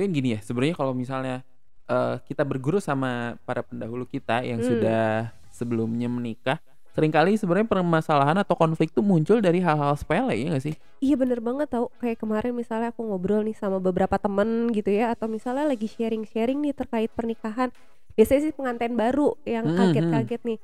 Tapi kan gini ya, sebenarnya kalau misalnya eh, kita berguru sama para pendahulu kita yang Hmm. sudah sebelumnya menikah, sering kali sebenarnya permasalahan atau konflik tuh muncul dari hal-hal sepele ya nggak sih? Iya bener banget tau Kayak kemarin misalnya aku ngobrol nih sama beberapa temen gitu ya Atau misalnya lagi sharing-sharing nih terkait pernikahan Biasanya sih pengantin baru yang Mhm. kaget-kaget nih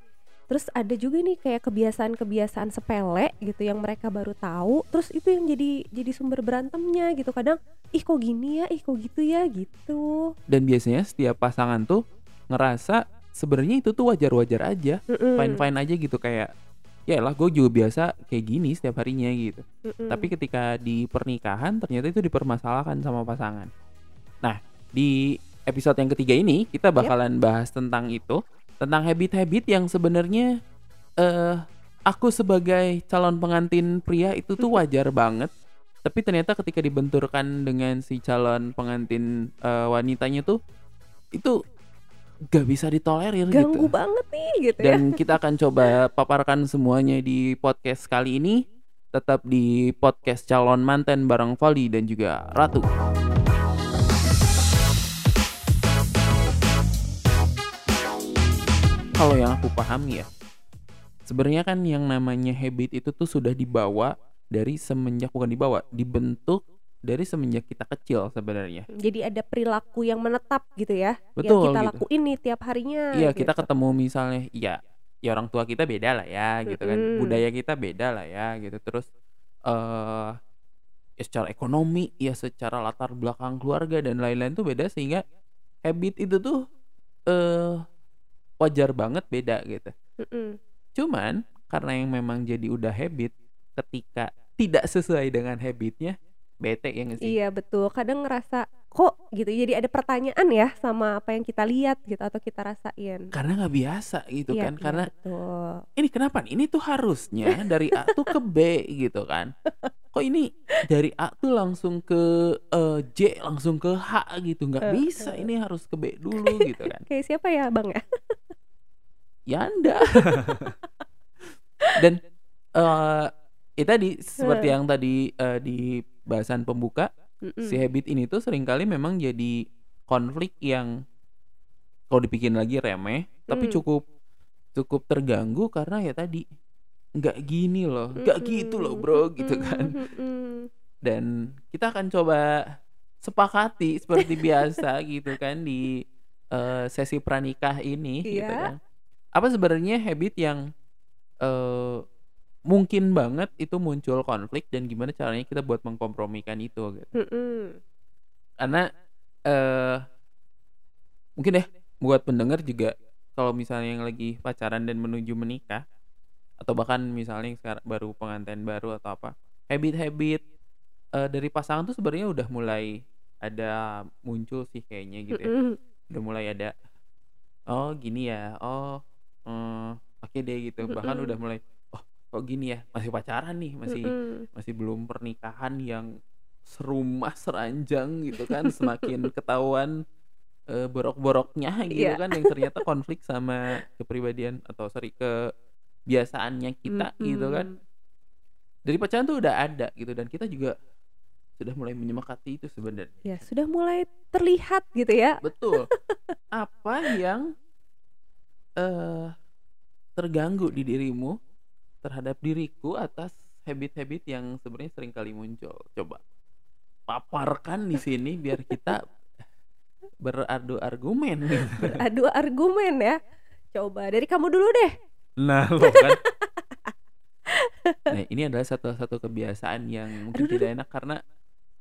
Terus ada juga nih kayak kebiasaan-kebiasaan sepele gitu Yang mereka baru tahu Terus itu yang jadi jadi sumber berantemnya gitu Kadang ih kok gini ya, ih kok gitu ya gitu Dan biasanya setiap pasangan tuh ngerasa sebenarnya itu tuh wajar-wajar aja, Mm-mm. fine-fine aja gitu kayak ya lah gue juga biasa kayak gini setiap harinya gitu. Mm-mm. Tapi ketika di pernikahan ternyata itu dipermasalahkan sama pasangan. Nah, di episode yang ketiga ini kita bakalan bahas tentang itu, tentang habit-habit yang sebenarnya eh aku sebagai calon pengantin pria itu tuh wajar banget. Tapi ternyata ketika dibenturkan dengan si calon pengantin eh, wanitanya tuh itu gak bisa ditolerir Ganggu gitu. banget nih gitu ya Dan kita akan coba paparkan semuanya di podcast kali ini. Tetap di podcast calon manten bareng Vali dan juga Ratu. Kalau yang aku pahami ya, sebenarnya kan yang namanya habit itu tuh sudah dibawa dari semenjak bukan dibawa, dibentuk dari semenjak kita kecil sebenarnya. Jadi ada perilaku yang menetap gitu ya Yang Betul, kita gitu. lakuin nih tiap harinya Iya kita gitu. ketemu misalnya ya ya orang tua kita beda lah ya gitu kan Mm-mm. budaya kita beda lah ya gitu terus eh ya secara ekonomi ya secara latar belakang keluarga dan lain-lain tuh beda sehingga habit itu tuh eh wajar banget beda gitu Mm-mm. cuman karena yang memang jadi udah habit ketika tidak sesuai dengan habitnya bete ya nggak sih Iya betul. Kadang ngerasa kok gitu. Jadi ada pertanyaan ya sama apa yang kita lihat gitu atau kita rasain. karena nggak biasa gitu Iya, kan iya, karena betul. ini kenapa? Ini tuh harusnya dari A tuh ke B gitu kan. Kok ini dari A tuh langsung ke eh, J langsung ke H gitu nggak bisa ini harus ke B dulu gitu kan. Kayak siapa ya bang ya? Yanda. Dan eh ya tadi seperti yang tadi eh, di bahasan pembuka Mm-mm. si habit ini tuh sering kali memang jadi konflik yang kalau dipikirin lagi remeh tapi Hmm. cukup cukup terganggu karena ya tadi nggak gini loh nggak gitu loh bro gitu kan dan kita akan coba sepakati seperti biasa gitu kan di eh, sesi pranikah ini gitu Iya. kan apa sebenarnya habit yang eh, mungkin banget itu muncul konflik dan gimana caranya kita buat mengkompromikan itu gitu. Mm-mm. karena eh mungkin deh buat pendengar juga kalau misalnya yang lagi pacaran dan menuju menikah atau bahkan misalnya yang sekarang baru pengantin baru atau apa habit-habit eh, dari pasangan tuh sebenarnya udah mulai ada muncul sih kayaknya gitu ya. Udah mulai ada oh gini ya oh eh, oke deh gitu bahkan Mm-mm. udah mulai oh kok gini ya masih pacaran nih masih Mm-mm. masih belum pernikahan yang serumah seranjang gitu kan semakin ketahuan eh, borok-boroknya gitu Iya. kan yang ternyata konflik sama kepribadian atau sorry kebiasaannya kita gitu kan dari pacaran tuh udah ada gitu dan kita juga sudah mulai menyemangati itu sebenarnya Ya sudah mulai terlihat gitu ya. betul apa yang eh terganggu di dirimu terhadap diriku atas habit-habit yang sebenarnya sering kali muncul coba paparkan di sini biar kita beradu argumen. Beradu argumen ya. Coba dari kamu dulu deh. nah lo kan nah ini adalah satu-satu kebiasaan yang mungkin Aduh, tidak enak karena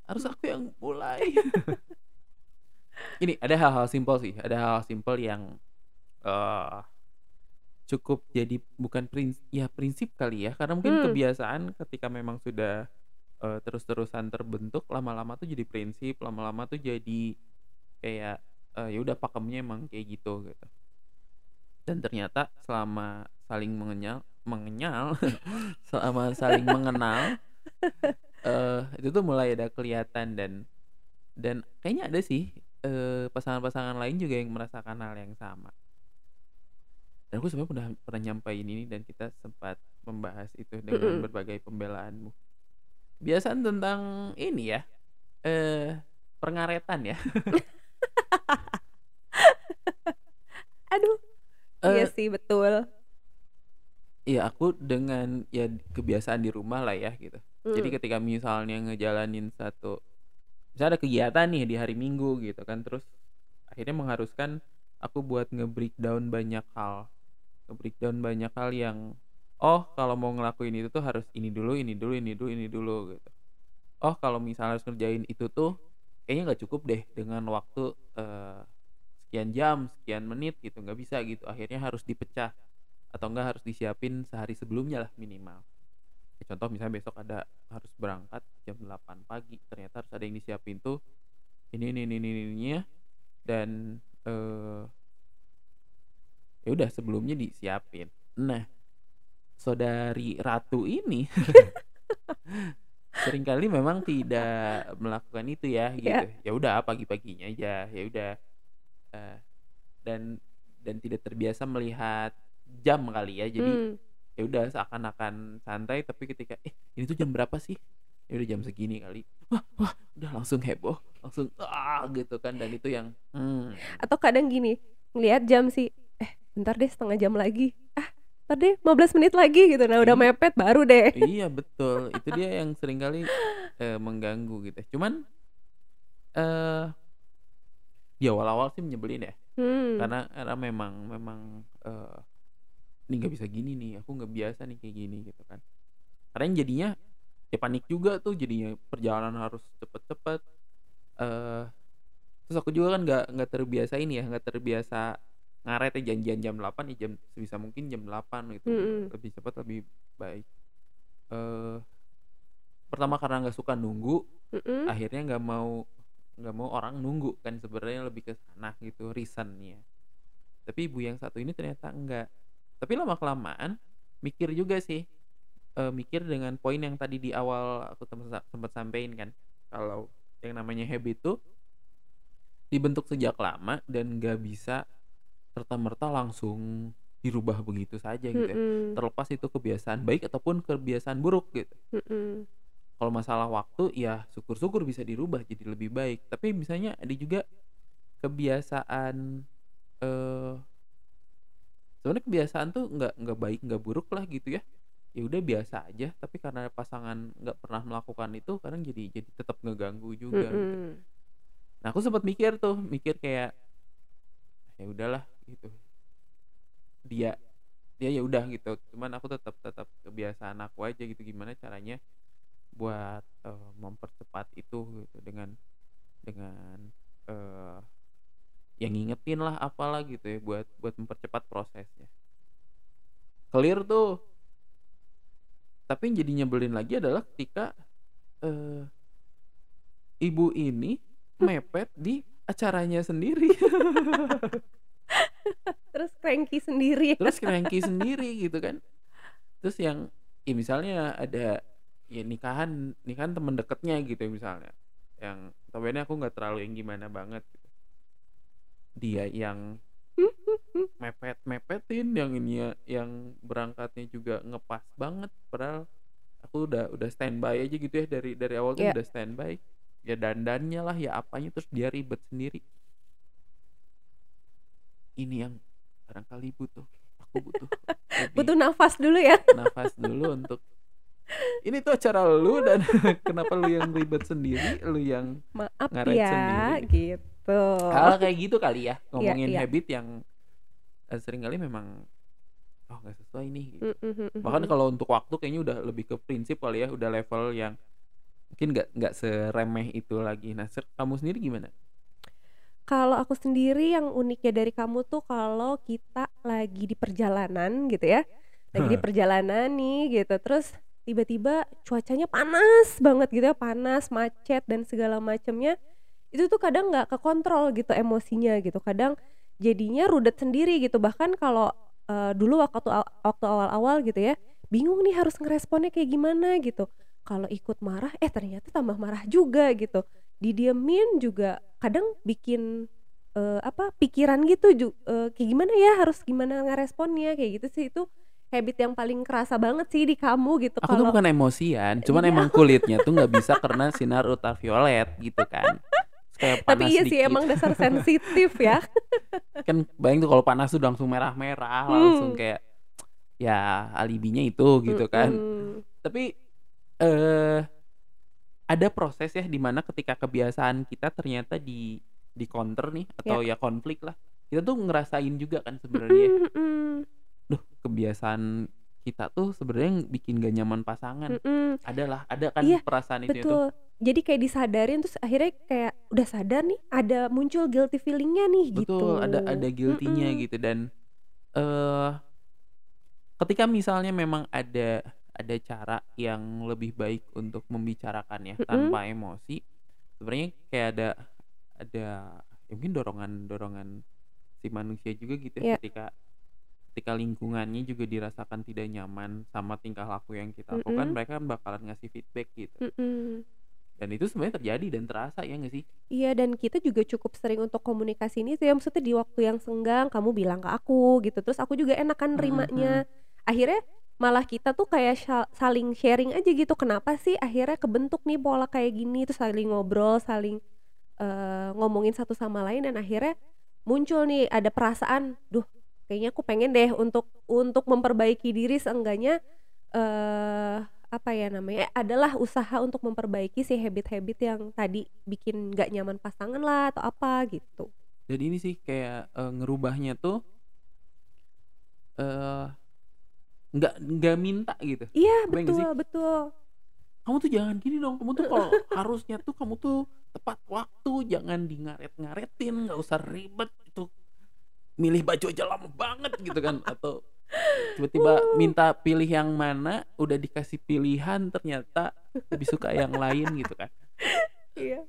harus aku yang mulai ini ada hal-hal simpel sih ada hal-hal simpel yang eh cukup jadi bukan prinsip ya prinsip kali ya karena mungkin Hmm. kebiasaan ketika memang sudah eh, terus-terusan terbentuk lama-lama tuh jadi prinsip lama-lama tuh jadi kayak eh, ya udah pakemnya emang kayak gitu gitu dan ternyata selama saling mengenyal mengenyal selama saling mengenal eh itu tuh mulai ada kelihatan dan dan kayaknya ada sih eh, pasangan-pasangan lain juga yang merasakan hal yang sama dan aku sebenarnya pernah pernah nyampain ini dan kita sempat membahas itu dengan Mm-mm. berbagai pembelaanmu biasaan tentang ini ya eh Pengaretan ya? Aduh, iya Eee sih betul. Iya aku dengan ya kebiasaan di rumah lah ya gitu. Jadi Mmm. ketika misalnya ngejalanin satu misalnya ada kegiatan nih di hari Minggu gitu kan, terus akhirnya mengharuskan aku buat nge-breakdown banyak hal. Nge-breakdown banyak hal yang, oh kalau mau ngelakuin itu tuh harus ini dulu ini dulu ini dulu ini dulu gitu. Oh kalau misalnya harus ngerjain itu tuh kayaknya nggak cukup deh dengan waktu, eee, sekian jam, sekian menit gitu, nggak bisa gitu. Akhirnya harus dipecah atau enggak harus disiapin sehari sebelumnya lah minimal. Ya contoh misalnya besok ada harus berangkat jam 8 pagi, ternyata harus ada yang disiapin tuh ini ini ini ini ininya dan, eee ya udah sebelumnya disiapin. Nah, saudari Ratu ini sering kali memang tidak melakukan itu ya gitu. Iya. Ya udah pagi-paginya aja, ya udah, eee, dan dan tidak terbiasa melihat jam kali ya. Jadi Mmm. ya udah seakan-akan santai tapi ketika, "Eh ini tuh jam berapa sih?" "Ya udah jam segini kali." Wah wah udah langsung heboh, langsung, "Ah!" gitu kan dan itu yang, mmm. Atau kadang gini, ngelihat jam sih, "Eh bentar deh setengah jam lagi, ah entar deh 15 menit lagi," gitu. Nah udah I mepet baru deh. Iya betul, itu dia yang sering kali, eee, mengganggu gitu. Cuman, eee, di awal-awal sih nyebelin ya. Hmm. Karena karena memang memang, eee, "Ini nggak bisa gini nih, aku nggak biasa nih kayak gini," gitu kan. Karena yang jadinya ya panik juga tuh jadinya perjalanan harus cepet-cepet, eee, terus aku juga kan nggak nggak terbiasa ini ya, nggak terbiasa ngaret ya janjian jam 8 ya jam sebisa mungkin jam 8 gitu, Mhm. lebih cepat lebih baik. Eee, pertama karena nggak suka nunggu, Mhm. akhirnya nggak mau nggak mau orang nunggu kan sebenarnya lebih ke sana gitu reason-nya. Tapi ibu yang satu ini ternyata enggak. Tapi lama-kelamaan mikir juga sih, eee, mikir dengan poin yang tadi di awal aku tem sa sempet sampein kan, kalau yang namanya habit tuh dibentuk sejak lama dan nggak bisa serta-merta langsung dirubah begitu saja gitu ya. Mhm. Terlepas itu kebiasaan baik ataupun kebiasaan buruk gitu. Mhm. Kalau masalah waktu ya syukur-syukur bisa dirubah jadi lebih baik. Tapi misalnya ada juga kebiasaan, eee sebenarnya kebiasaan tuh nggak nggak baik, nggak buruk lah gitu ya. Ya udah biasa aja, tapi karena pasangan nggak pernah melakukan itu kadang jadi jadi tetap ngeganggu juga gitu. Mhm. Nah aku sempet mikir tuh, mikir kayak, ya udahlah gitu. Dia dia ya udah gitu, cuman aku tetap tetap kebiasaan aku aja gitu, gimana caranya buat, eee, mempercepat itu gitu dengan dengan, eee, ya ngingetin lah apalah gitu ya buat buat mempercepat prosesnya. Clear tuh. Tapi yang jadi nyebelin lagi adalah ketika, eee, ibu ini mepet di acaranya sendiri. Terus cranky sendiri. Terus cranky sendiri gitu kan. Terus yang ya misalnya ada ya nikahan nikahan temen deketnya gitu ya misalnya, yang notabene aku nggak terlalu yang gimana banget gitu. Dia yang mepet-mepetin, yang ininya yang berangkatnya juga ngepas banget, padahal aku udah udah standby aja gitu ya dari dari awal tuh Iya. udah standby. Ya dandannya lah, ya apanya, terus dia ribet sendiri. Ini yang barangkali butuh, aku butuh Butuh nafas dulu ya. nafas dulu untuk ini tuh acara lu dan kenapa lu yang ribet sendiri, lu yang Maaf ngaret ya, sendiri. gitu. Hal kayak gitu kali ya, Iya ngomongin iya. habit yang, eee, sering kali memang, oh nggak sesuai nih gitu. Mhm mhm Bahkan mhm. kalau untuk waktu kayaknya udah lebih ke prinsip kali ya, udah level yang mungkin nggak nggak seremeh itu lagi. Nah kamu sendiri gimana? Kalau aku sendiri yang uniknya dari kamu tuh kalau kita lagi di perjalanan gitu ya, lagi di perjalanan nih gitu, terus tiba-tiba cuacanya panas banget gitu ya, panas, macet dan segala macemnya, itu tuh kadang nggak kekontrol gitu emosinya gitu, kadang jadinya rudet sendiri gitu. Bahkan kalau, eee, dulu waktu waktu awal-awal gitu ya, bingung nih harus ngeresponnya kayak gimana gitu. Kalau ikut marah, eh ternyata tambah marah juga gitu. Didiemin juga kadang bikin, eee, apa, pikiran gitu ju eee, kayak gimana ya, harus gimana ngeresponnya, kayak gitu sih. Itu habit yang paling kerasa banget sih di kamu gitu Aku tuh kalau bukan emosian, cuman Iya. emang kulitnya tuh nggak bisa kena sinar ultraviolet gitu kan. kayak Tapi iya sih emang dasar sensitif ya. Kan bayang tuh kalau panas tuh langsung merah-merah, langsung Hmm. kayak ya alibinya itu gitu kan. Mhm. Tapi eh ada proses ya di mana ketika kebiasaan kita ternyata di di counter nih atau ya konflik lah. Kita tuh ngerasain juga kan sebenarnya. Mhm, mhm. Duh, kebiasaan kita tuh sebenarnya bikin gak nyaman pasangan. Mhm. Adalah, ada kan Iya, perasaan itu itu. Betul. Jadi kayak disadarin terus akhirnya kayak udah sadar nih ada muncul guilty feelingnya nih gitu. Betul, ada ada guilty-nya Mhm. gitu dan eh ketika misalnya memang ada ada cara yang lebih baik untuk membicarakannya Mhm. tanpa emosi, sebenarnya kayak ada ada ya mungkin dorongan-dorongan si manusia juga gitu ya Iya. ketika ketika lingkungannya juga dirasakan tidak nyaman sama tingkah laku yang kita lakukan, Mhm. mereka bakalan ngasih feedback gitu. Mhm. Dan itu sebenarnya terjadi dan terasa ya nggak sih? Iya dan kita juga cukup sering untuk komunikasi ini tuh ya maksudnya di waktu yang senggang kamu bilang ke aku gitu terus aku juga enak kan Mhm, nerimanya akhirnya malah kita tuh kayak saling sharing aja gitu kenapa sih akhirnya kebentuk nih pola kayak gini terus saling ngobrol saling eh, ngomongin satu sama lain dan akhirnya muncul nih ada perasaan duh kayaknya aku pengen deh untuk untuk memperbaiki diri seenggaknya eh apa ya namanya adalah usaha untuk memperbaiki si habit-habit yang tadi bikin nggak nyaman pasangan lah atau apa gitu. Dan ini sih kayak eh, ngerubahnya tuh eh nggak nggak minta gitu. Iya nggak betul betul. Kamu tuh jangan gini dong. Kamu tuh kalau harusnya tuh kamu tuh tepat waktu, jangan di ngaret-ngaretin, nggak usah ribet itu. Milih baju aja lama banget gitu kan atau tiba-tiba minta pilih yang mana, udah dikasih pilihan ternyata lebih suka yang lain gitu kan. Iya.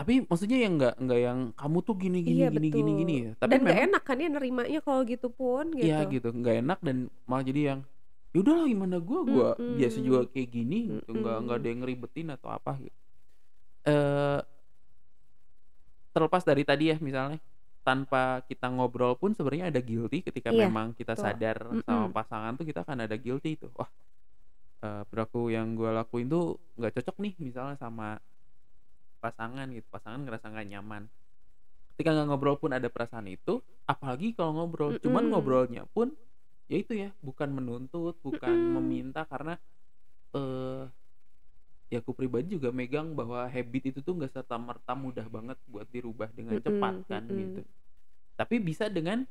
Tapi maksudnya yang nggak nggak yang kamu tuh gini gini Iya gini gini betul. gini ya. Tapi Dan nggak enak kan ya nerimanya kalau gitu pun gitu. Iya gitu, nggak enak dan malah jadi yang ya udahlah gimana gua gua biasa Mm-mm. juga kayak gini gitu, nggak nggak ada yang ngeribetin atau apa gitu. Eh terlepas dari tadi ya misalnya tanpa kita ngobrol pun sebenarnya ada guilty ketika Iya, memang kita betul. sadar sama Mm-mm. pasangan tuh kita akan ada guilty tuh. Wah, eh, perilaku yang gua lakuin tuh nggak cocok nih misalnya sama pasangan gitu. Pasangan ngerasa nggak nyaman. Ketika nggak ngobrol pun ada perasaan itu, apalagi kalau ngobrol. Cuman Mm-mm. ngobrolnya pun ya itu ya, bukan menuntut, bukan Mm-mm. meminta karena eh ya aku pribadi juga megang bahwa habit itu tuh nggak serta merta mudah banget buat dirubah dengan cepat Mm-mm, kan mm-mm. gitu. Tapi bisa dengan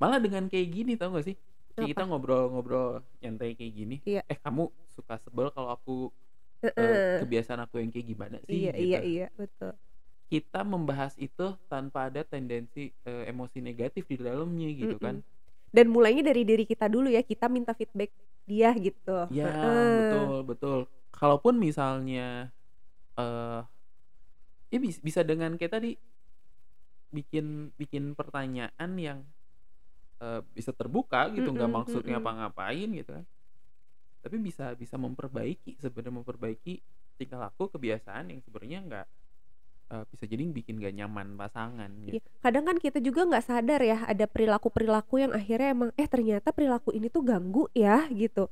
malah dengan kayak gini tau gak sih? Kayak kita ngobrol-ngobrol nyantai kayak gini. Iya. Eh kamu suka sebel kalau aku. Kebiasaan aku yang kayak gimana sih Iya gitu. iya iya betul. Kita membahas itu tanpa ada tendensi eh, emosi negatif di dalamnya gitu kan. Mm-mm. Dan mulainya dari diri kita dulu ya kita minta feedback dia gitu. Ya, Heeh. betul, betul. Kalaupun misalnya eh ya bis- bisa dengan kayak tadi bikin bikin pertanyaan yang eh, bisa terbuka gitu, nggak Mm-mm, maksudnya mm-mm. apa ngapain gitu kan. Tapi bisa bisa memperbaiki sebenarnya memperbaiki tingkah laku kebiasaan yang sebenarnya nggak eh, bisa jadi bikin gak nyaman pasangan Iya, gitu. kadang kan kita juga nggak sadar ya ada perilaku-perilaku yang akhirnya emang eh ternyata perilaku ini tuh ganggu ya gitu.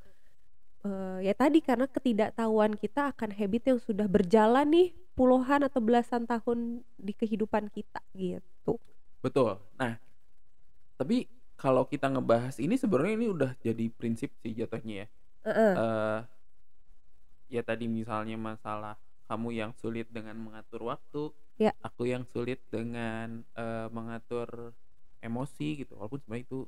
Eh, ya tadi karena ketidaktahuan kita akan habit yang sudah berjalan nih puluhan atau belasan tahun di kehidupan kita gitu. Betul. Nah, tapi kalau kita ngebahas ini sebenarnya ini udah jadi prinsip sih jatuhnya ya. Heeh. eh ya tadi misalnya masalah kamu yang sulit dengan mengatur waktu, Ya. aku yang sulit dengan eh, mengatur emosi gitu. Walaupun sebenarnya itu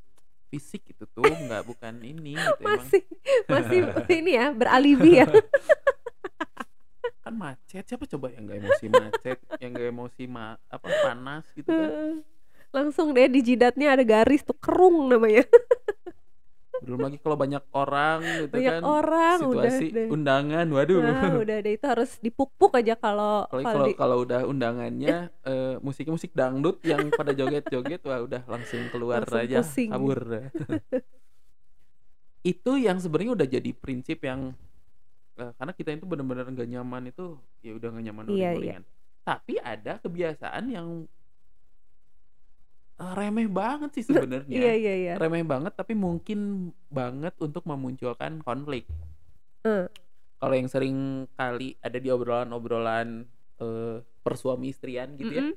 fisik itu tuh nggak bukan ini gitu emang Masih masih ini ya beralibi ya. kan macet siapa coba yang nggak emosi macet yang nggak emosi ma apa panas gitu kan. Langsung deh di jidatnya ada garis tuh kerung namanya. belum lagi kalau banyak orang gitu Banyak kan orang udah situasi deh. undangan waduh Nah, udah deh itu harus dipuk-puk aja kalau kalau kalau di kalau udah undangannya eh, musiknya musik dangdut yang pada joget-joget wah udah langsung keluar Langsung aja pusing. kabur itu yang sebenarnya udah jadi prinsip yang eh, karena kita itu benar-benar nggak nyaman itu ya udah nggak nyaman Iya, iya. tapi ada kebiasaan yang remeh banget sih sebenarnya Iya iya iya. remeh banget tapi mungkin banget untuk memunculkan konflik Eh. kalau yang sering kali ada di obrolan-obrolan eee, persuami istrian gitu ya. Mhm.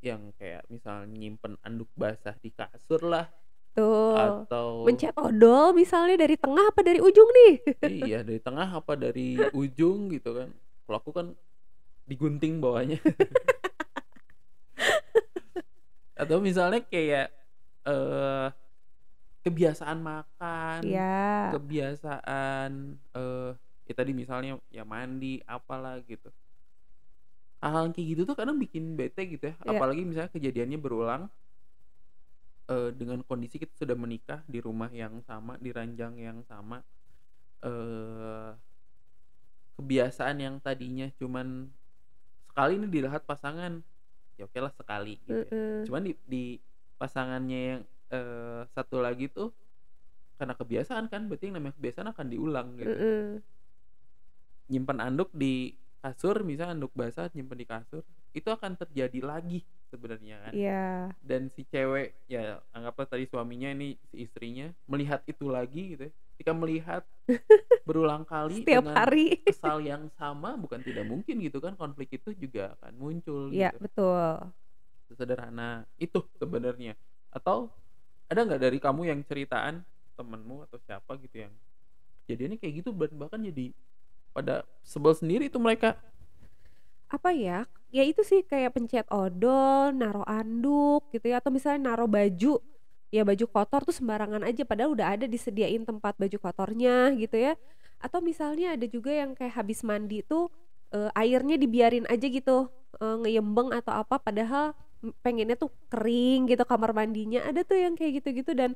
Yang kayak misal nyimpen anduk basah di kasur lah, Tuh, atau mencet odol misalnya dari tengah apa dari ujung nih? Iya, dari tengah apa dari ujung gitu kan. Kalau aku kan digunting bawahnya. Atau misalnya kayak, eee, kebiasaan makan, Iya. kebiasaan, eee, ya tadi misalnya ya mandi, apalah gitu. Hal-hal kayak gitu tuh kadang bikin bete gitu ya, Iya. apalagi misalnya kejadiannya berulang eee, dengan kondisi kita sudah menikah di rumah yang sama, di ranjang yang sama, eee, kebiasaan yang tadinya cuman sekali nih dilihat pasangan, ya okelah sekali gitu ya. Mhm. Cuman di di pasangannya yang, eee, satu lagi tuh karena kebiasaan kan, berarti yang namanya kebiasaan akan diulang gitu. Mhm. Nyimpen anduk di kasur, misal anduk basah nyimpen di kasur, itu akan terjadi lagi sebenarnya kan. Iya. Dan si cewek, ya anggaplah tadi suaminya ini si istrinya, melihat itu lagi gitu ya, ketika melihat berulang kali Setiap dengan hari. kesal yang sama, bukan tidak mungkin gitu kan, konflik itu juga akan muncul Iya, gitu. betul. Sesederhana itu sebenarnya. Atau ada nggak dari kamu yang ceritaan temenmu atau siapa gitu yang kejadiannya kayak gitu bahkan jadi pada sebel sendiri tuh mereka. Apa ya, ya itu sih kayak pencet odol, naruh anduk gitu ya, atau misalnya naruh baju, ya baju kotor tuh sembarangan aja padahal udah ada disediain tempat baju kotornya gitu ya. Atau misalnya ada juga yang kayak habis mandi tuh, eee, airnya dibiarin aja gitu, eee, ngeyembeng atau apa padahal pengennya tuh kering gitu kamar mandinya, ada tuh yang kayak gitu-gitu dan,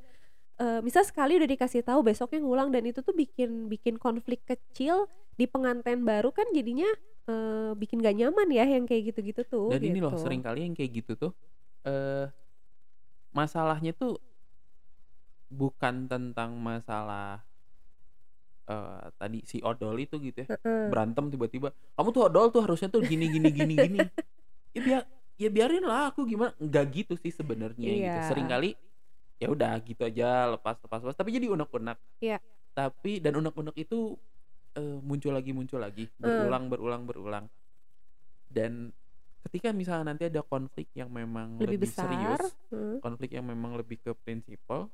eee, misal sekali udah dikasih tahu besoknya ngulang dan itu tuh bikin bikin konflik kecil di pengantin baru kan jadinya, eee, bikin gak nyaman ya yang kayak gitu-gitu tuh, Dan ini loh gitu. sering kali yang kayak gitu tuh, eee, masalahnya tuh bukan tentang masalah, eee, tadi si odol itu gitu ya, berantem tiba-tiba, "Kamu tuh odol tuh harusnya tuh gini gini gini gini." Ya bia ya biarin lah aku gimana, nggak gitu sih sebenarnya gitu. Iya. Seringkali ya udah gitu aja lepas lepas lepas, tapi jadi unek-unek. Iya. Tapi dan unek-unek itu, eee, muncul lagi muncul lagi, berulang berulang berulang. Dan ketika misalnya nanti ada konflik yang memang Lebih lebih besar, serius, heeh. konflik yang memang lebih ke prinsipal,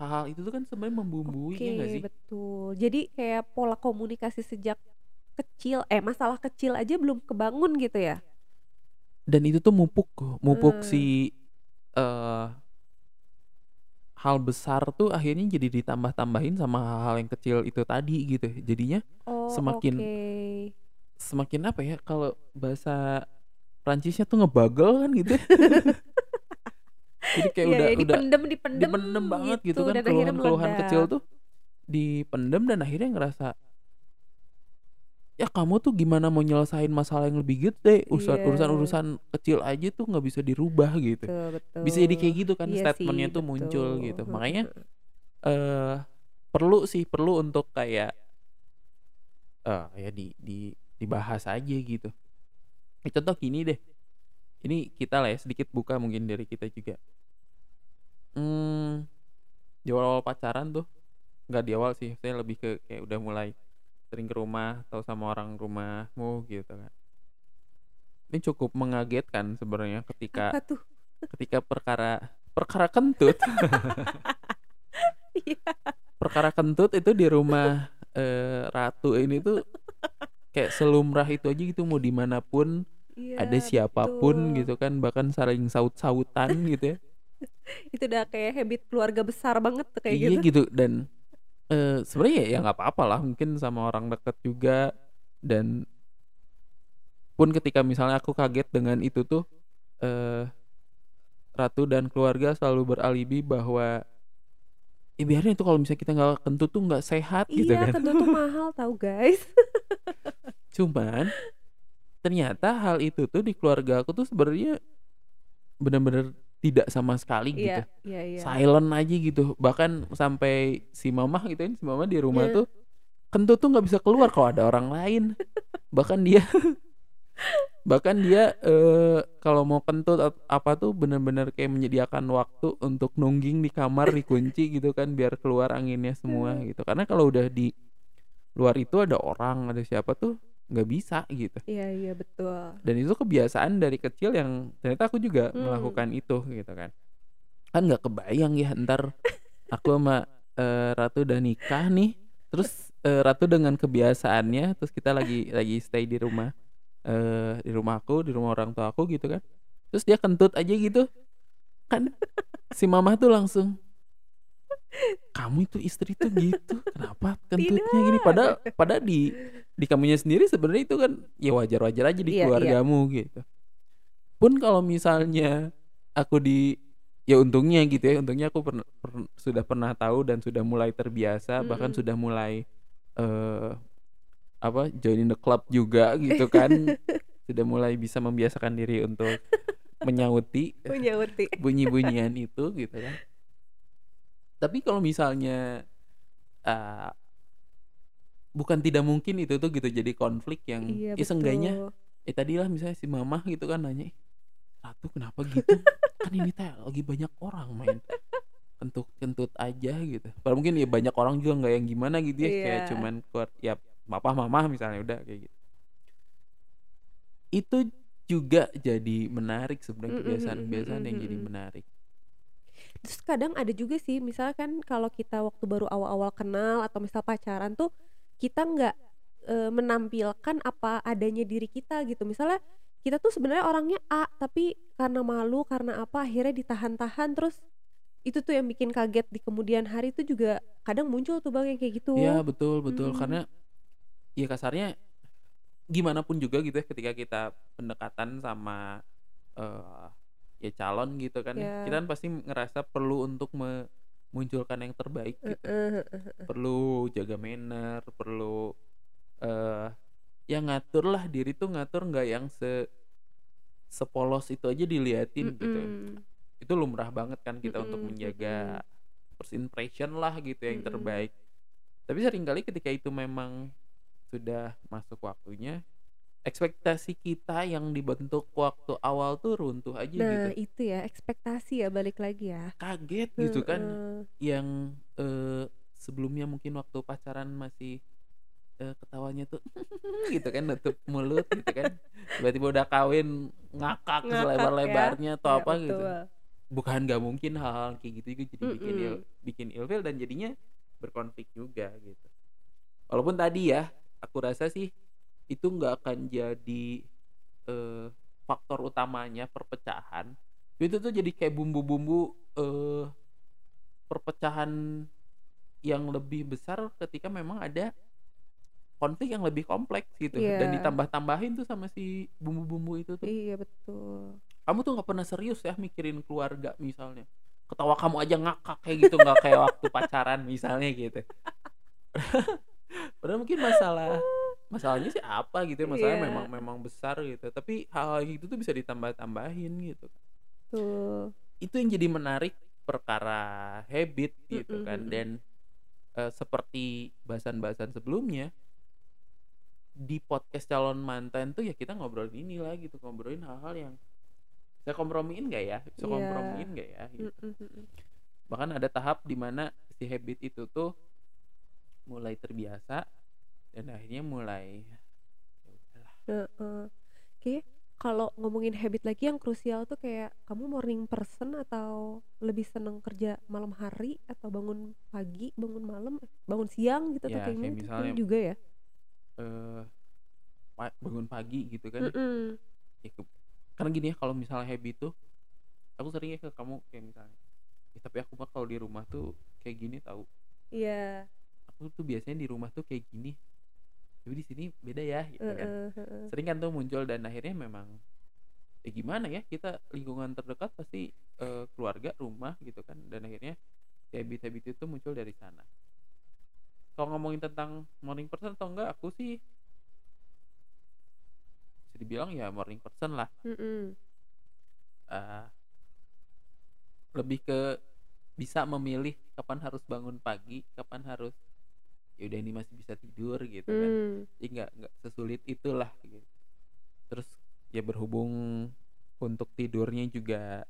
hal-hal itu tuh kan sebenarnya membumbui, Oke, ya sih? betul. Jadi kayak pola komunikasi sejak kecil eh, masalah kecil aja belum kebangun gitu ya? Dan itu tuh mupuk mupuk Eee. si, eee hal besar tuh akhirnya jadi ditambah-tambahin sama hal-hal yang kecil itu tadi gitu. Jadinya Oh, semakin oke. semakin apa ya, kalau bahasa Prancisnya tuh ngebagel kan gitu ya. Jadi kayak Iya udah ya, udah dipendem dipendem dipendem banget gitu kan dan akhirnya keluhan-keluhan kecil tuh dipendem dan akhirnya ngerasa ya kamu tuh gimana mau nyelesain masalah yang lebih gede, urusan Iya. urusan-urusan kecil aja tuh nggak bisa dirubah gitu. Betul betul. Bisa jadi kayak gitu kan Iya statement-nya sih, tuh muncul betul. gitu. Heeh Makanya eee, perlu sih, perlu untuk kayak eee, ya di di dibahas aja gitu. Contoh gini deh, ini kita lah ya sedikit buka mungkin dari kita juga. Mmm, di awal-awal pacaran tuh, nggak di awal sih, maksudnya lebih ke kayak udah mulai sering ke rumah atau sama orang rumahmu gitu kan. Ini cukup mengagetkan sebenarnya ketika Apa tuh? ketika perkara perkara kentut Iya. perkara kentut itu di rumah, eee, ratu ini tuh kayak selumrah itu aja gitu mau di mana pun, ada Iya, siapa pun betul. gitu kan, bahkan saling saut-sautan gitu ya. Itu udah kayak habit keluarga besar banget tuh kayak Iya gitu. gitu dan, eee, sebenarnya ya ya nggak apa-apa lah mungkin sama orang deket juga dan pun ketika misalnya aku kaget dengan itu tuh, eee, ratu dan keluarga selalu beralibi bahwa ya biarin itu kalau misalnya kita nggak kentut tuh nggak sehat gitu Iya, kan. kentut tuh mahal tahu guys. Cuman ternyata hal itu tuh di keluarga aku tuh sebenarnya bener-bener tidak sama sekali gitu. Iya iya iya. Silent aja gitu. Bahkan sampai si mamah gitu kan, si mama di rumah Heeh. tuh kentut tuh nggak bisa keluar kalau ada orang lain. Bahkan dia bahkan dia, eee, kalau mau kentut apa tuh bener-bener kayak menyediakan waktu untuk nungging di kamar dikunci gitu kan biar keluar anginnya semua gitu. Karena kalau udah di luar itu ada orang, ada siapa tuh nggak bisa gitu Iya iya betul. dan itu kebiasaan dari kecil yang ternyata aku juga Hmm. melakukan itu gitu kan kan nggak kebayang ya ntar aku sama eh, Ratu udah nikah nih terus eh, Ratu dengan kebiasaannya terus kita lagi lagi stay di rumah eh di rumah aku di rumah orang tua aku gitu kan. Terus dia kentut aja gitu. Kan si mama tuh langsung kamu itu istri tuh gitu kenapa kentutnya gini? Padahal padahal di di kamunya sendiri sebenarnya itu kan ya wajar-wajar aja di Iya, iya. keluargamu gitu. Pun kalau misalnya aku di ya untungnya gitu ya untungnya aku pernah per- sudah pernah tahu dan sudah mulai terbiasa bahkan Mm-mm. sudah mulai eh apa joining the club juga gitu kan. Sudah mulai bisa membiasakan diri untuk menyauti Menyauti. bunyi-bunyian itu gitu kan. Tapi kalau misalnya uh, bukan tidak mungkin itu tuh gitu jadi konflik yang Iya ya seenggaknya eh tadi lah misalnya si mama gitu kan nanya "Ih, ratu kenapa gitu? Kan ini teh lagi banyak orang main. Kentut kentut aja gitu. Padahal mungkin ya banyak orang juga nggak yang gimana gitu ya kayak Iya. cuman keluar ya papa mama misalnya udah kayak gitu itu juga jadi menarik sebenarnya kebiasaan-kebiasaan yang jadi menarik Terus kadang ada juga sih, misalkan kalau kita waktu baru awal-awal kenal atau misal pacaran tuh kita nggak eh, menampilkan apa adanya diri kita gitu. Misalnya kita tuh sebenarnya orangnya A, tapi karena malu, karena apa akhirnya ditahan-tahan terus itu tuh yang bikin kaget di kemudian hari itu juga kadang muncul tuh bang yang kayak gitu. Iya betul betul Mm. karena ya kasarnya gimana pun juga gitu ya ketika kita pendekatan sama eh ya calon gitu kan ya, Iya. kita kan pasti ngerasa perlu untuk memunculkan yang terbaik gitu Heeh, heeh, perlu jaga manner perlu eh ya ngatur lah diri tuh ngatur nggak yang se sepolos itu aja diliatin gitu Mm-mm. itu lumrah banget kan kita untuk Mm-mm, menjaga first impression lah gitu yang Mm-mm. terbaik tapi sering kali ketika itu memang sudah masuk waktunya ekspektasi kita yang dibentuk waktu awal tuh runtuh aja Nah gitu itu ya ekspektasi ya balik lagi ya. kaget gitu kan Heeh. yang eh, sebelumnya mungkin waktu pacaran masih eh, ketawanya tuh gitu kan nutup mulut gitu kan tiba-tiba udah kawin ngakak, Ngakak ya. selebar-lebarnya atau Ya, apa gitu betul. bukan nggak mungkin hal-hal kayak gitu juga jadi bikin Mm-mm. il- bikin ilfil dan jadinya berkonflik juga gitu walaupun tadi ya aku rasa sih itu nggak akan jadi eh, faktor utamanya perpecahan. Itu tuh jadi kayak bumbu-bumbu eh, perpecahan yang lebih besar ketika memang ada konflik yang lebih kompleks gitu. Dan Iya. ditambah-tambahin tuh sama si bumbu-bumbu itu tuh. Iya betul. kamu tuh nggak pernah serius ya mikirin keluarga misalnya. Ketawa kamu aja ngakak kayak gitu nggak kayak waktu pacaran misalnya gitu padahal mungkin masalah masalahnya sih apa gitu ya masalahnya Iya. memang memang besar gitu tapi hal-hal gitu tuh bisa ditambah-tambahin gitu Tuh. itu yang jadi menarik perkara habit gitu Mm-mm, kan mm-mm. dan eh, seperti bahasan-bahasan sebelumnya di podcast calon mantan tuh ya kita ngobrolin ini lah gitu ngobrolin hal-hal yang bisa kompromiin nggak ya bisa Iya. kompromiin nggak ya gitu. Mm, mm, mm, mm. bahkan ada tahap di mana si habit itu tuh mulai terbiasa dan akhirnya mulai ya udahlah. Heeh. Oke, kalau ngomongin habit lagi yang krusial tuh kayak kamu morning person atau lebih seneng kerja malam hari atau bangun pagi, bangun malam, eh, bangun siang gitu atau Ya, kayak kayak misalnya- juga ya? eh pa- bangun pagi gitu kan Mm-mm. ya ke- karena gini ya kalau misalnya habit tuh aku sering ya ke kamu kayak misalnya "Ya, tapi aku mah kalau di rumah tuh kayak gini tahu Iya. Aku tuh biasanya di rumah tuh kayak gini. Tapi di sini beda ya gitu kan. Heeh, heeh. sering kan tuh muncul dan akhirnya memang ya gimana ya kita lingkungan terdekat pasti eh, keluarga rumah gitu kan. Dan akhirnya habit-habit itu muncul dari sana. Kalau ngomongin tentang morning person atau enggak aku sih bisa dibilang ya morning person lah. Mm-mm. Eh, lebih ke bisa memilih kapan harus bangun pagi kapan harus ya udah ini masih bisa tidur gitu kan Mm. jadi nggak nggak sesulit itulah gitu terus ya berhubung untuk tidurnya juga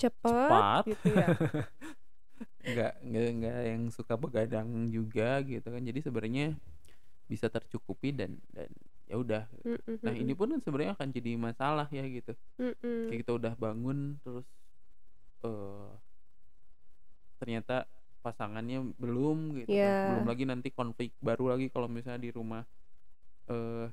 Cepet, cepat gitu ya. nggak nggak nggak yang suka begadang juga gitu kan jadi sebenarnya bisa tercukupi dan dan ya udah. Mhm Nah, ini pun kan sebenarnya akan jadi masalah ya gitu. Kayak Mhm. kita udah bangun terus, eee ternyata pasangannya belum gitu kan. Belum Iya. lagi nanti konflik baru lagi kalau misalnya di rumah. Eee,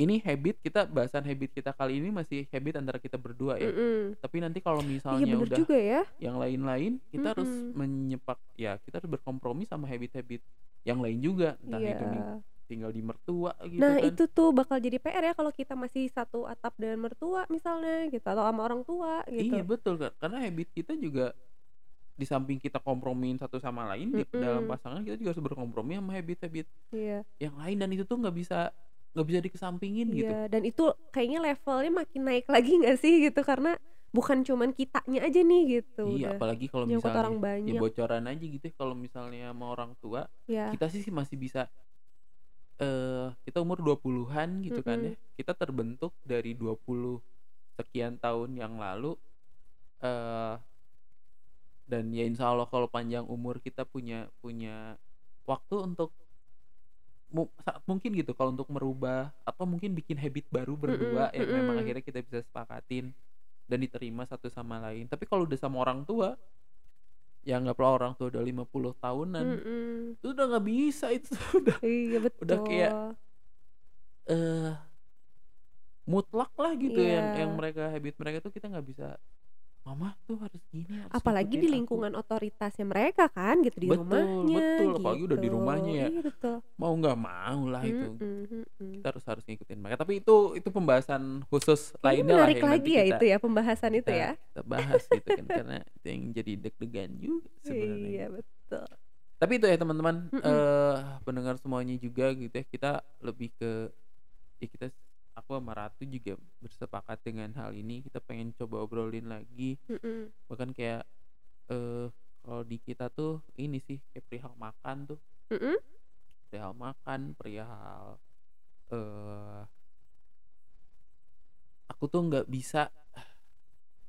ini habit kita bahasan habit kita kali ini masih habit antara kita berdua ya. Mhm. Tapi nanti kalau Iya misalnya bener udah juga ya. yang lain-lain, kita harus Mhm. menyepak ya kita harus berkompromi sama habit-habit yang lain juga. Entah itu nih Iya. tinggal di mertua gitu Nah, kan. itu tuh bakal jadi PR ya kalau kita masih satu atap dengan mertua misalnya gitu atau sama orang tua Iya gitu. betul Kak, karena habit kita juga di samping kita kompromiin satu sama lain di dalam pasangan kita juga harus berkompromi sama habit-habit Iya. yang lain dan itu tuh nggak bisa nggak bisa dikesampingin gitu. Iya, dan itu kayaknya levelnya makin naik lagi nggak sih gitu karena bukan cuman kitanya aja nih gitu Iya, udah apalagi kalau nyangkut orang misalnya ya banyak. bocoran aja gitu ya kalau misalnya sama orang tua, Iya. kita sih masih bisa eee, kita umur 20-an gitu kan ya. Kita terbentuk dari 20 sekian tahun yang lalu, eee dan ya insya Allah kalau panjang umur kita punya punya waktu untuk mungkin gitu kalau untuk merubah atau mungkin bikin habit baru berdua Mhm yang memang akhirnya kita bisa sepakatin dan diterima satu sama lain. Tapi kalau udah sama orang tua, ya anggaplah orang tua udah 50 tahunan, Mhm. itu udah nggak bisa itu udah Iya udah kayak betul. eee mutlak lah gitu yang yang Iya. mereka habit mereka tuh kita nggak bisa, "Mama tuh harus gini, harus Apalagi di aku." lingkungan otoritasnya mereka kan gitu, di Betul rumahnya betul, apalagi udah di gitu. rumahnya ya, Iya betul. mau nggak mau lah itu. Mhm mhm. Kita harus harus ngikutin mereka, tapi itu itu pembahasan khusus Kayaknya lainnya lah menarik nanti lagi ya kita itu ya pembahasan itu kita ya. kita bahas gitu kan karena itu yang jadi deg-degan juga sebenarnya. Iya betul. Tapi itu ya teman-teman, Mhm. eee, pendengar semuanya juga gitu ya, kita lebih ke ya kita aku sama Ratu juga bersepakat dengan hal ini, kita pengen coba obrolin lagi, Mhm. bahkan kayak, eee, kalau di kita tuh ini sih kayak perihal makan tuh. Mhm. Perihal makan, perihal, eee aku tuh nggak bisa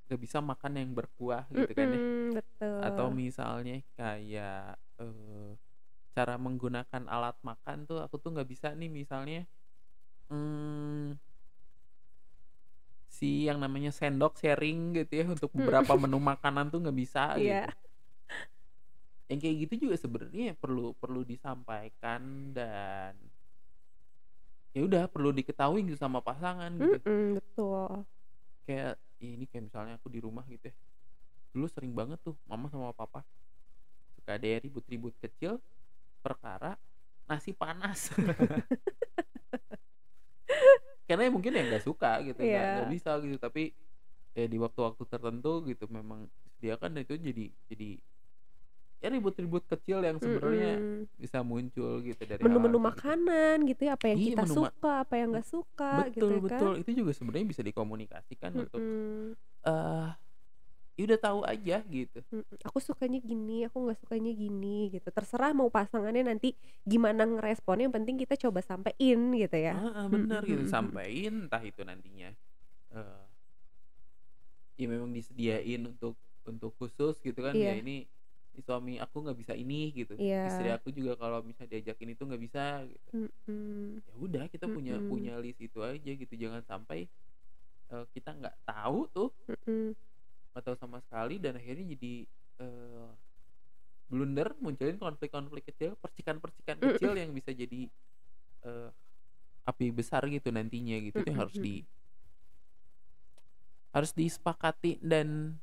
nggak bisa makan yang berkuah gitu kan ya. Mhm, Atau betul. misalnya kayak, eee, cara menggunakan alat makan tuh aku tuh nggak bisa nih misalnya, mmm si yang namanya sendok sharing gitu ya untuk Mhm. beberapa menu makanan tuh nggak bisa Iya. gitu. Yang kayak gitu juga sebenarnya perlu perlu disampaikan dan ya udah perlu diketahui gitu sama pasangan gitu. Mhm, betul. Kayak ya ini kayak misalnya aku di rumah gitu ya, dulu sering banget tuh mama sama papa suka ada ya ribut-ribut kecil perkara nasi panas. Karena ya mungkin ya nggak suka gitu, nggak nggak bisa gitu, tapi ya di waktu-waktu tertentu gitu memang disediakan dan itu jadi jadi ya ribut-ribut kecil yang sebenarnya Mhm. bisa muncul gitu dari Menu-menu gitu. makanan gitu ya, apa yang Iya, kita suka, apa yang nggak suka gitu betul ya kan. betul, itu juga sebenarnya bisa dikomunikasikan untuk, Mhm. Ya udah tahu aja gitu. Aku sukanya gini, aku nggak sukanya gini gitu. Terserah mau pasangannya nanti gimana ngeresponnya, yang penting kita coba sampein gitu ya. Mhm bener gitu, sampein entah itu nantinya, eee ya memang disediain untuk untuk khusus gitu kan, ya Iya. ini ini suami aku nggak bisa ini gitu, Iya. istri aku juga kalau misalnya diajakin itu nggak bisa gitu. Ya udah kita punya Mhm. punya list itu aja gitu, jangan sampai, eee, kita nggak tahu tuh Mhm. Nggak tahu sama sekali dan akhirnya jadi, eee, blunder munculin konflik-konflik kecil, percikan-percikan kecil yang bisa jadi, eee, api besar gitu nantinya gitu, itu yang harus di harus disepakati dan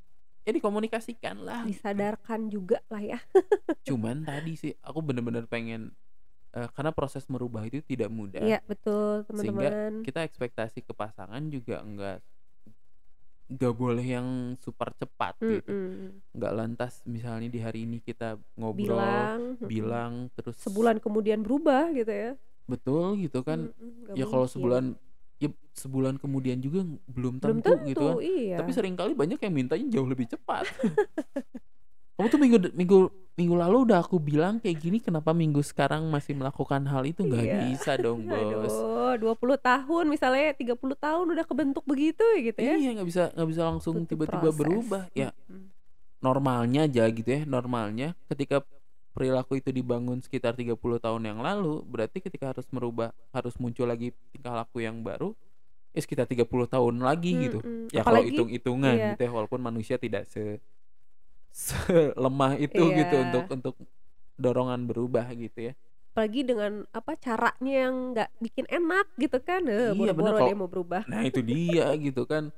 ya dikomunikasikan lah. Disadarkan juga lah ya. Cuman tadi sih aku bener-bener pengen, eee, karena proses merubah itu tidak mudah. Iya betul Sehingga teman-teman. kita ekspektasi ke pasangan juga enggak nggak boleh yang super cepat gitu. Mhm. Nggak lantas misalnya di hari ini kita ngobrol, Bilang, bilang terus Sebulan kemudian berubah gitu ya. betul gitu kan. Mhm, nggak Ya kalau sebulan ya sebulan kemudian juga belum Belum tentu gitu kan. tentu, iya. Tapi sering kali banyak yang mintanya jauh lebih cepat. Kamu tuh minggu minggu minggu lalu udah aku bilang kayak gini, kenapa minggu sekarang masih melakukan hal itu? Nggak Iya. bisa dong, Bos. Aduh, 20 tahun misalnya 30 tahun udah kebentuk begitu ya gitu ya. Iya, nggak bisa nggak bisa langsung tiba-tiba berubah. Ya normalnya aja gitu ya, normalnya ketika perilaku itu dibangun sekitar 30 tahun yang lalu, berarti ketika harus merubah harus muncul lagi tingkah laku yang baru, ya sekitar 30 tahun lagi gitu. Mhm, Ya kalau hitung-hitungan iya. gitu ya, walaupun manusia tidak se selemah itu gitu Iya. untuk untuk dorongan berubah gitu ya. Apalagi dengan apa caranya yang nggak bikin enak gitu kan. Eh, Iya, bener, boro-boro kalau dia mau berubah. Nah itu dia gitu kan.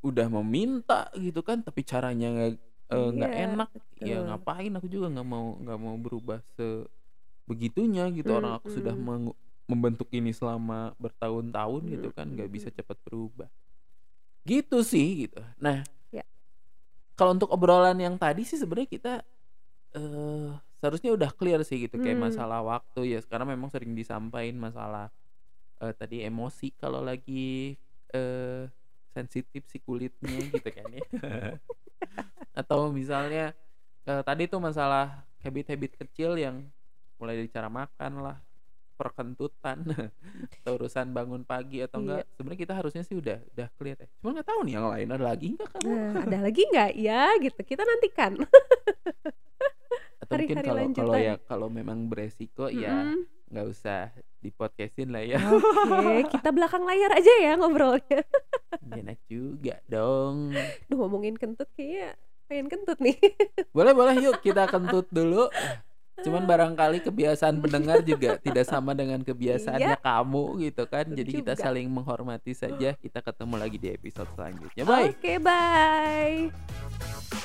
Udah meminta gitu kan, tapi caranya nggak eh, nggak Iya, enak. Ya betul. ngapain aku juga nggak mau nggak mau berubah sebegitunya gitu. Orang aku sudah Mhm. mengu- membentuk ini selama bertahun-tahun gitu kan, nggak bisa cepat berubah. Gitu sih gitu. Nah, Ya. Kalau untuk obrolan yang tadi sih sebenarnya kita eh seharusnya udah clear sih gitu kayak Hmm. masalah waktu ya. Sekarang memang sering disampaikan masalah eh, tadi emosi kalau lagi eh sensitif si kulitnya gitu kan ya. Atau misalnya eh, tadi tuh masalah habit-habit kecil yang mulai dari cara makan lah, perkentutan, atau urusan bangun pagi atau Iya. enggak. Sebenarnya kita harusnya sih udah udah clear ya. Cuma nggak tahu nih yang lain ada lagi enggak kamu? Nah, ada lagi nggak ya gitu. Kita nantikan. Atau mungkin hari-hari kalau kalau ya kalau memang beresiko ya Mm-mm. nggak usah di podcastin lah ya. Oke, kita belakang layar aja ya ngobrolnya. Enak juga dong. Duh ngomongin kentut kayaknya pengen kentut nih. Boleh boleh yuk kita kentut dulu. Cuman barangkali kebiasaan pendengar juga tidak sama dengan kebiasaannya kamu gitu kan. Betul Jadi kita juga. saling menghormati saja. Kita ketemu lagi di episode selanjutnya. Bye. Oke, bye.